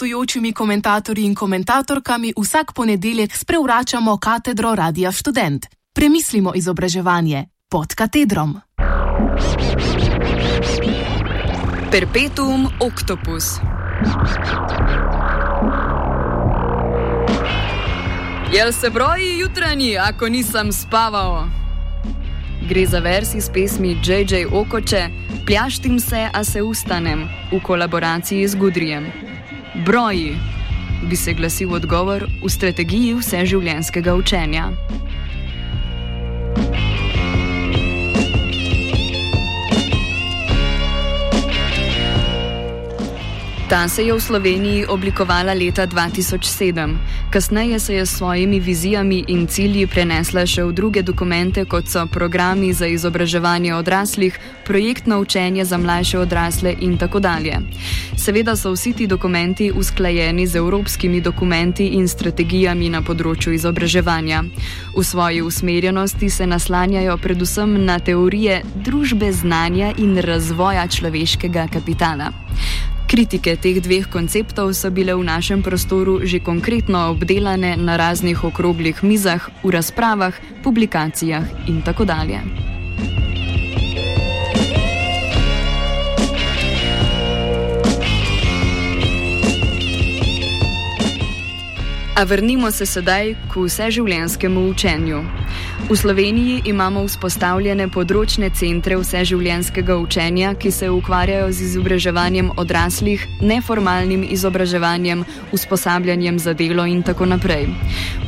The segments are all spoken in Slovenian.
gostujočimi komentatorji in komentatorkami vsak ponedeljek sprevračamo katedro Radia Student. Premislimo izobraževanje pod katedrom. Perpetuum octopus. Jel se broji jutranji, ako nisem spaval? Gre za vers iz pesmi J.J. Okoče, Pljaštim se, a se ustanem, v kolaboraciji z Gudrijem. Broji, bi se glasil odgovor v strategiji vseživljenjskega učenja. Ta se je v Sloveniji oblikovala leta 2007. Kasneje se je s svojimi vizijami in cilji prenesla še v druge dokumente, kot so programi za izobraževanje odraslih, projektno učenje za mlajše odrasle in tako dalje. Seveda so vsi ti dokumenti usklajeni z evropskimi dokumenti in strategijami na področju izobraževanja. V svoji usmerjenosti se naslanjajo predvsem na teorije družbe znanja in razvoja človeškega kapitala. Kritike teh dveh konceptov so bile v našem prostoru že konkretno obdelane na raznih okroglih mizah, v razpravah, publikacijah in tako dalje. A vrnimo se sedaj k vseživljenjskemu učenju. V Sloveniji imamo vzpostavljene področne centre vseživljenjskega učenja, ki se ukvarjajo z izobraževanjem odraslih, neformalnim izobraževanjem, usposabljanjem za delo in tako naprej.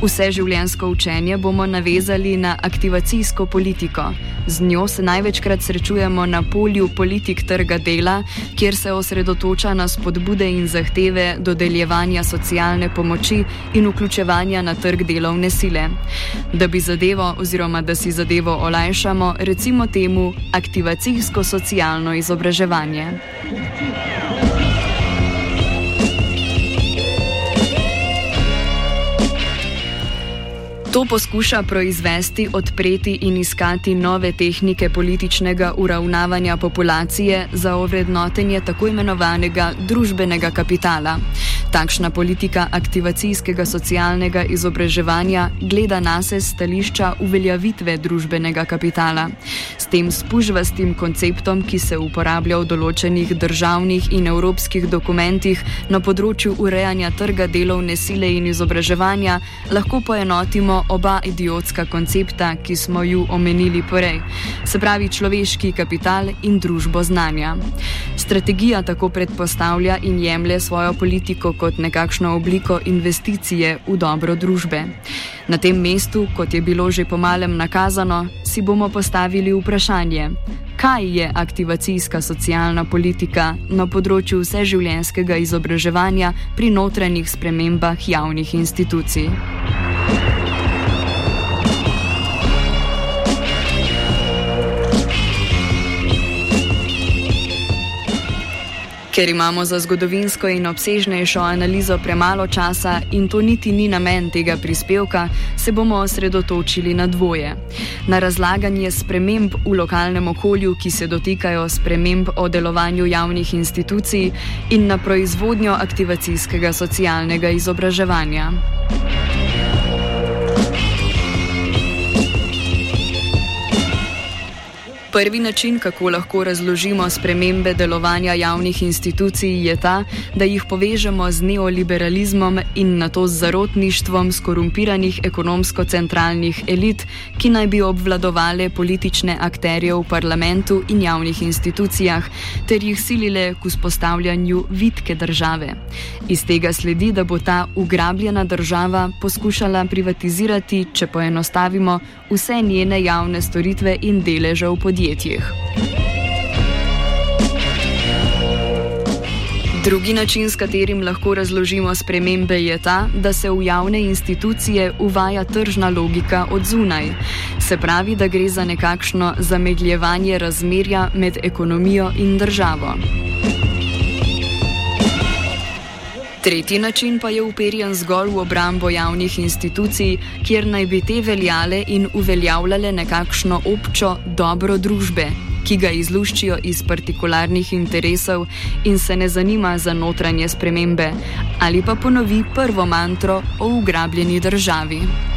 Vseživljenjsko učenje bomo navezali na aktivacijsko politiko. Z njo se največkrat srečujemo na polju politik trga dela, kjer se osredotoča na spodbude in zahteve dodeljevanja socialne pomoči in vključevanja na trg delovne sile. Da bi zadevo oziroma da si zadevo olajšamo, recimo temu aktivacijsko-socialno izobraževanje. To poskuša proizvesti, odpreti in iskati nove tehnike političnega uravnavanja populacije za ovrednotenje tako imenovanega družbenega kapitala. Takšna politika aktivacijskega socialnega izobraževanja gleda na se stališča uveljavitve družbenega kapitala. S tem spužvastim konceptom, ki se uporablja v določenih državnih in evropskih dokumentih na področju urejanja trga delovne sile in izobraževanja, lahko poenotimo oba idiotska koncepta, ki smo ju omenili prej, se pravi človeški kapital in družbo znanja. Strategija tako predpostavlja in jemlje svojo politiko kot nekakšno obliko investicije v dobro družbe. Na tem mestu, kot je bilo že pomalem nakazano, si bomo postavili vprašanje. Kaj je aktivacijska socialna politika na področju vseživljenjskega izobraževanja pri notranjih spremembah javnih institucij? Ker imamo za zgodovinsko in obsežnejšo analizo premalo časa in to niti ni namen tega prispevka, se bomo osredotočili na dvoje. Na razlaganje sprememb v lokalnem okolju, ki se dotikajo sprememb o delovanju javnih institucij in na proizvodnjo aktivacijskega socialnega izobraževanja. Prvi način, kako lahko razložimo spremembe delovanja javnih institucij, je ta, da jih povežemo z neoliberalizmom in na to z zarotništvom skorumpiranih ekonomsko-centralnih elit, ki naj bi obvladovali politične akterje v parlamentu in javnih institucijah, ter jih silile k vzpostavljanju vitke države. Iz tega sledi, da bo ta ugrabljena država poskušala privatizirati, če poenostavimo, vse njene javne storitve in deleže v podjetjih podjetjih. Drugi način, s katerim lahko razložimo spremembe, je ta, da se v javne institucije uvaja tržna logika od zunaj. Se pravi, da gre za nekakšno zamegljevanje razmerja med ekonomijo in državo. Tretji način pa je uperjen zgolj v obrambo javnih institucij, kjer naj bi te veljale in uveljavljale nekakšno občo dobro družbe, ki ga izluščijo iz partikularnih interesov in se ne zanima za notranje spremembe, ali pa ponovi prvo mantro o ugrabljeni državi.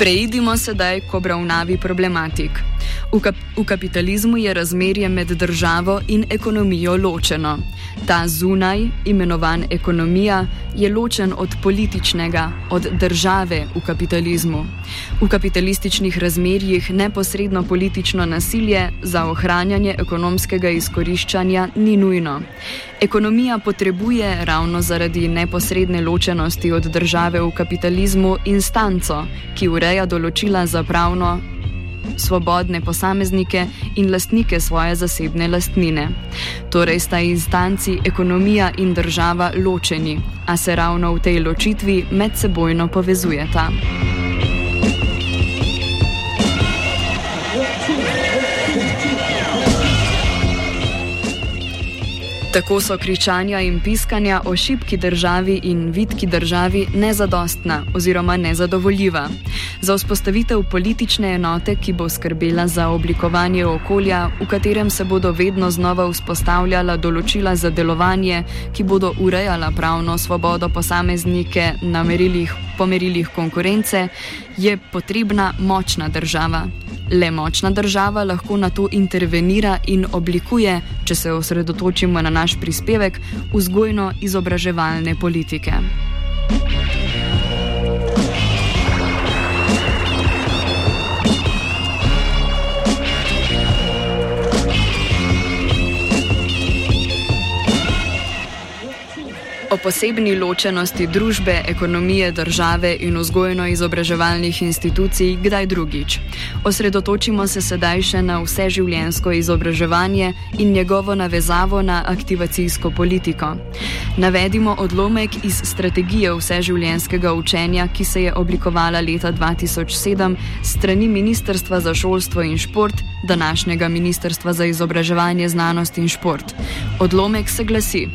Preidimo sedaj k obravnavi problematik. V, kap v kapitalizmu je razmerje med državo in ekonomijo ločeno. Ta zunaj, imenovan ekonomija, je ločen od političnega, od države v kapitalizmu. V kapitalističnih razmerjih neposredno politično nasilje za ohranjanje ekonomskega izkoriščanja ni nujno. Ekonomija potrebuje ravno zaradi neposredne ločenosti od države v kapitalizmu instanco, ki ureja določila za pravno svobodne posameznike in lastnike svoje zasebne lastnine. Torej sta instanci ekonomija in država ločeni, a se ravno v tej ločitvi medsebojno povezujeta. Tako so kričanja in piskanja o šibki državi in vidki državi nezadostna oziroma nezadovoljiva. Za vzpostavitev politične enote, ki bo skrbela za oblikovanje okolja, v katerem se bodo vedno znova vzpostavljala določila za delovanje, ki bodo urejala pravno svobodo posameznike na merilih, pomerilih konkurence, je potrebna močna država. Le močna država lahko na to intervenira in oblikuje, če se osredotočimo na naš prispevek, vzgojno-izobraževalne politike. O posebni ločenosti družbe, ekonomije, države in vzgojno-izobraževalnih institucij kdaj drugič. Osredotočimo se sedaj še na vseživljensko izobraževanje in njegovo navezavo na aktivacijsko politiko. Navedimo odlomek iz strategije vseživljenskega učenja, ki se je oblikovala leta 2007 strani Ministrstva za šolstvo in šport, današnjega Ministrstva za izobraževanje, znanost in šport. Odlomek se glasi.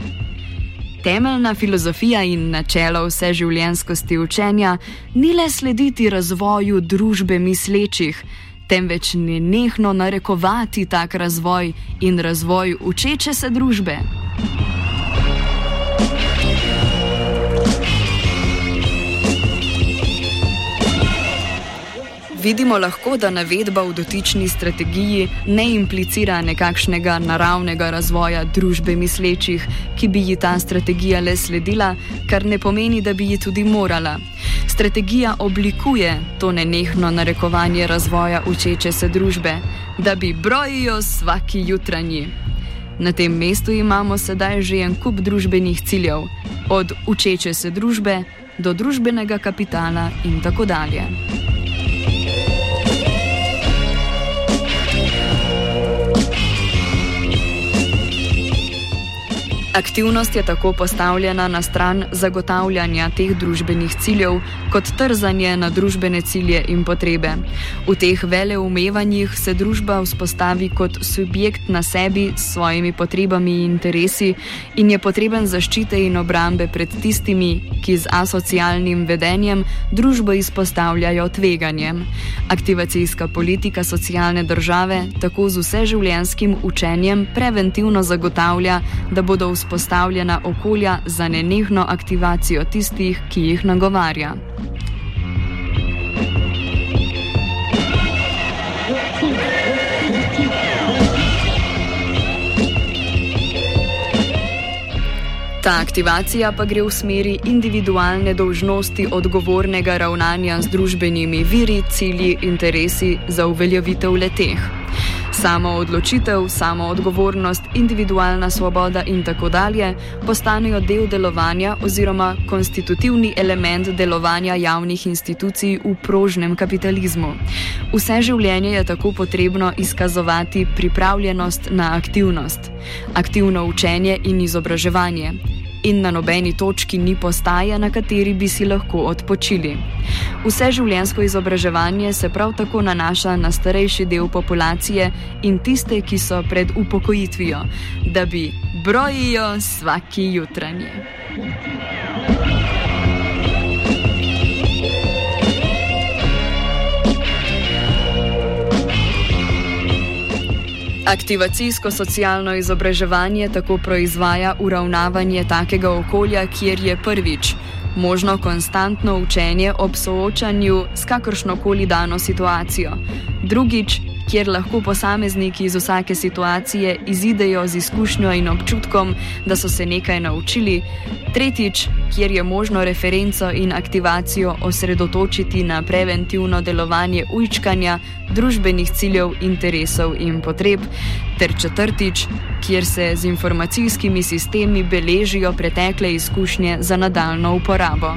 Temeljna filozofija in načelo vseživljenskosti učenja ni le slediti razvoju družbe mislečih, temveč nenehno narekovati tak razvoj in razvoj učeče se družbe. Vidimo lahko, da navedba v dotični strategiji ne implicira nekakšnega naravnega razvoja družbe mislečih, ki bi ji ta strategija le sledila, kar ne pomeni, da bi ji tudi morala. Strategija oblikuje to nenehno narekovanje razvoja učeče se družbe, da bi brojijo vsaki jutranji. Na tem mestu imamo sedaj že en kup družbenih ciljev, od učeče se družbe do družbenega kapitala in tako dalje. Aktivnost je tako postavljena na stran zagotavljanja teh družbenih ciljev, kot trzanje na družbene cilje in potrebe. V teh veleumevanjih se družba vzpostavi kot subjekt na sebi s svojimi potrebami in interesi in je potreben zaščite in obrambe pred tistimi, ki z asocialnim vedenjem družbo izpostavljajo tveganjem. Aktivacijska politika socialne države tako z vseživljenskim učenjem preventivno zagotavlja, da bodo vzpostavljeni vzpostavljena okolja za nenehno aktivacijo tistih, ki jih nagovarja. Ta aktivacija pa gre v smeri individualne dolžnosti odgovornega ravnanja z družbenimi viri, cilji, interesi za uveljavitev leteh. Samo odločitev, samo odgovornost, individualna svoboda in tako dalje postanejo del delovanja oziroma konstitutivni element delovanja javnih institucij v prožnem kapitalizmu. Vse življenje je tako potrebno izkazovati pripravljenost na aktivnost, aktivno učenje in izobraževanje in na nobeni točki ni postaja, na kateri bi si lahko odpočili. Vse življensko izobraževanje se prav tako nanaša na starejši del populacije in tiste, ki so pred upokojitvijo, da bi brojijo vsaki jutranje. Aktivacijsko-socialno izobraževanje tako proizvaja uravnavanje takega okolja, kjer je prvič. Možno konstantno učenje ob soočanju s kakršno koli dano situacijo, drugič kjer lahko posamezniki iz vsake situacije izidejo z izkušnjo in občutkom, da so se nekaj naučili, tretjič, kjer je možno referenco in aktivacijo osredotočiti na preventivno delovanje ujčkanja, družbenih ciljev, interesov in potreb, ter četrtič, kjer se z informacijskimi sistemi beležijo pretekle izkušnje za nadaljno uporabo.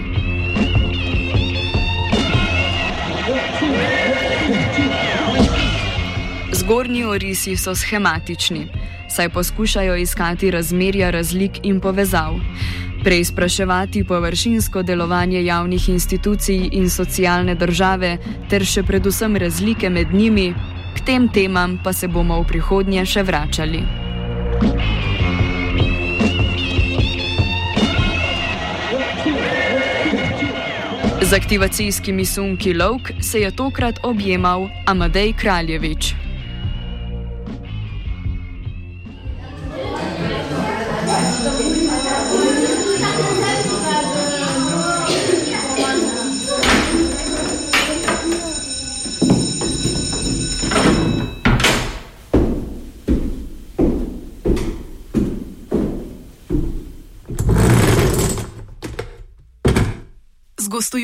Zgornji orisi so schematični, saj poskušajo iskati razmerja razlik in povezav, preizpraševati površinsko delovanje javnih institucij in socialne države, ter še predvsem razlike med njimi, k tem temam pa se bomo v prihodnje še vračali. Z aktivacijskimi sunki Lovk se je tokrat objemal Amadej Kraljevič.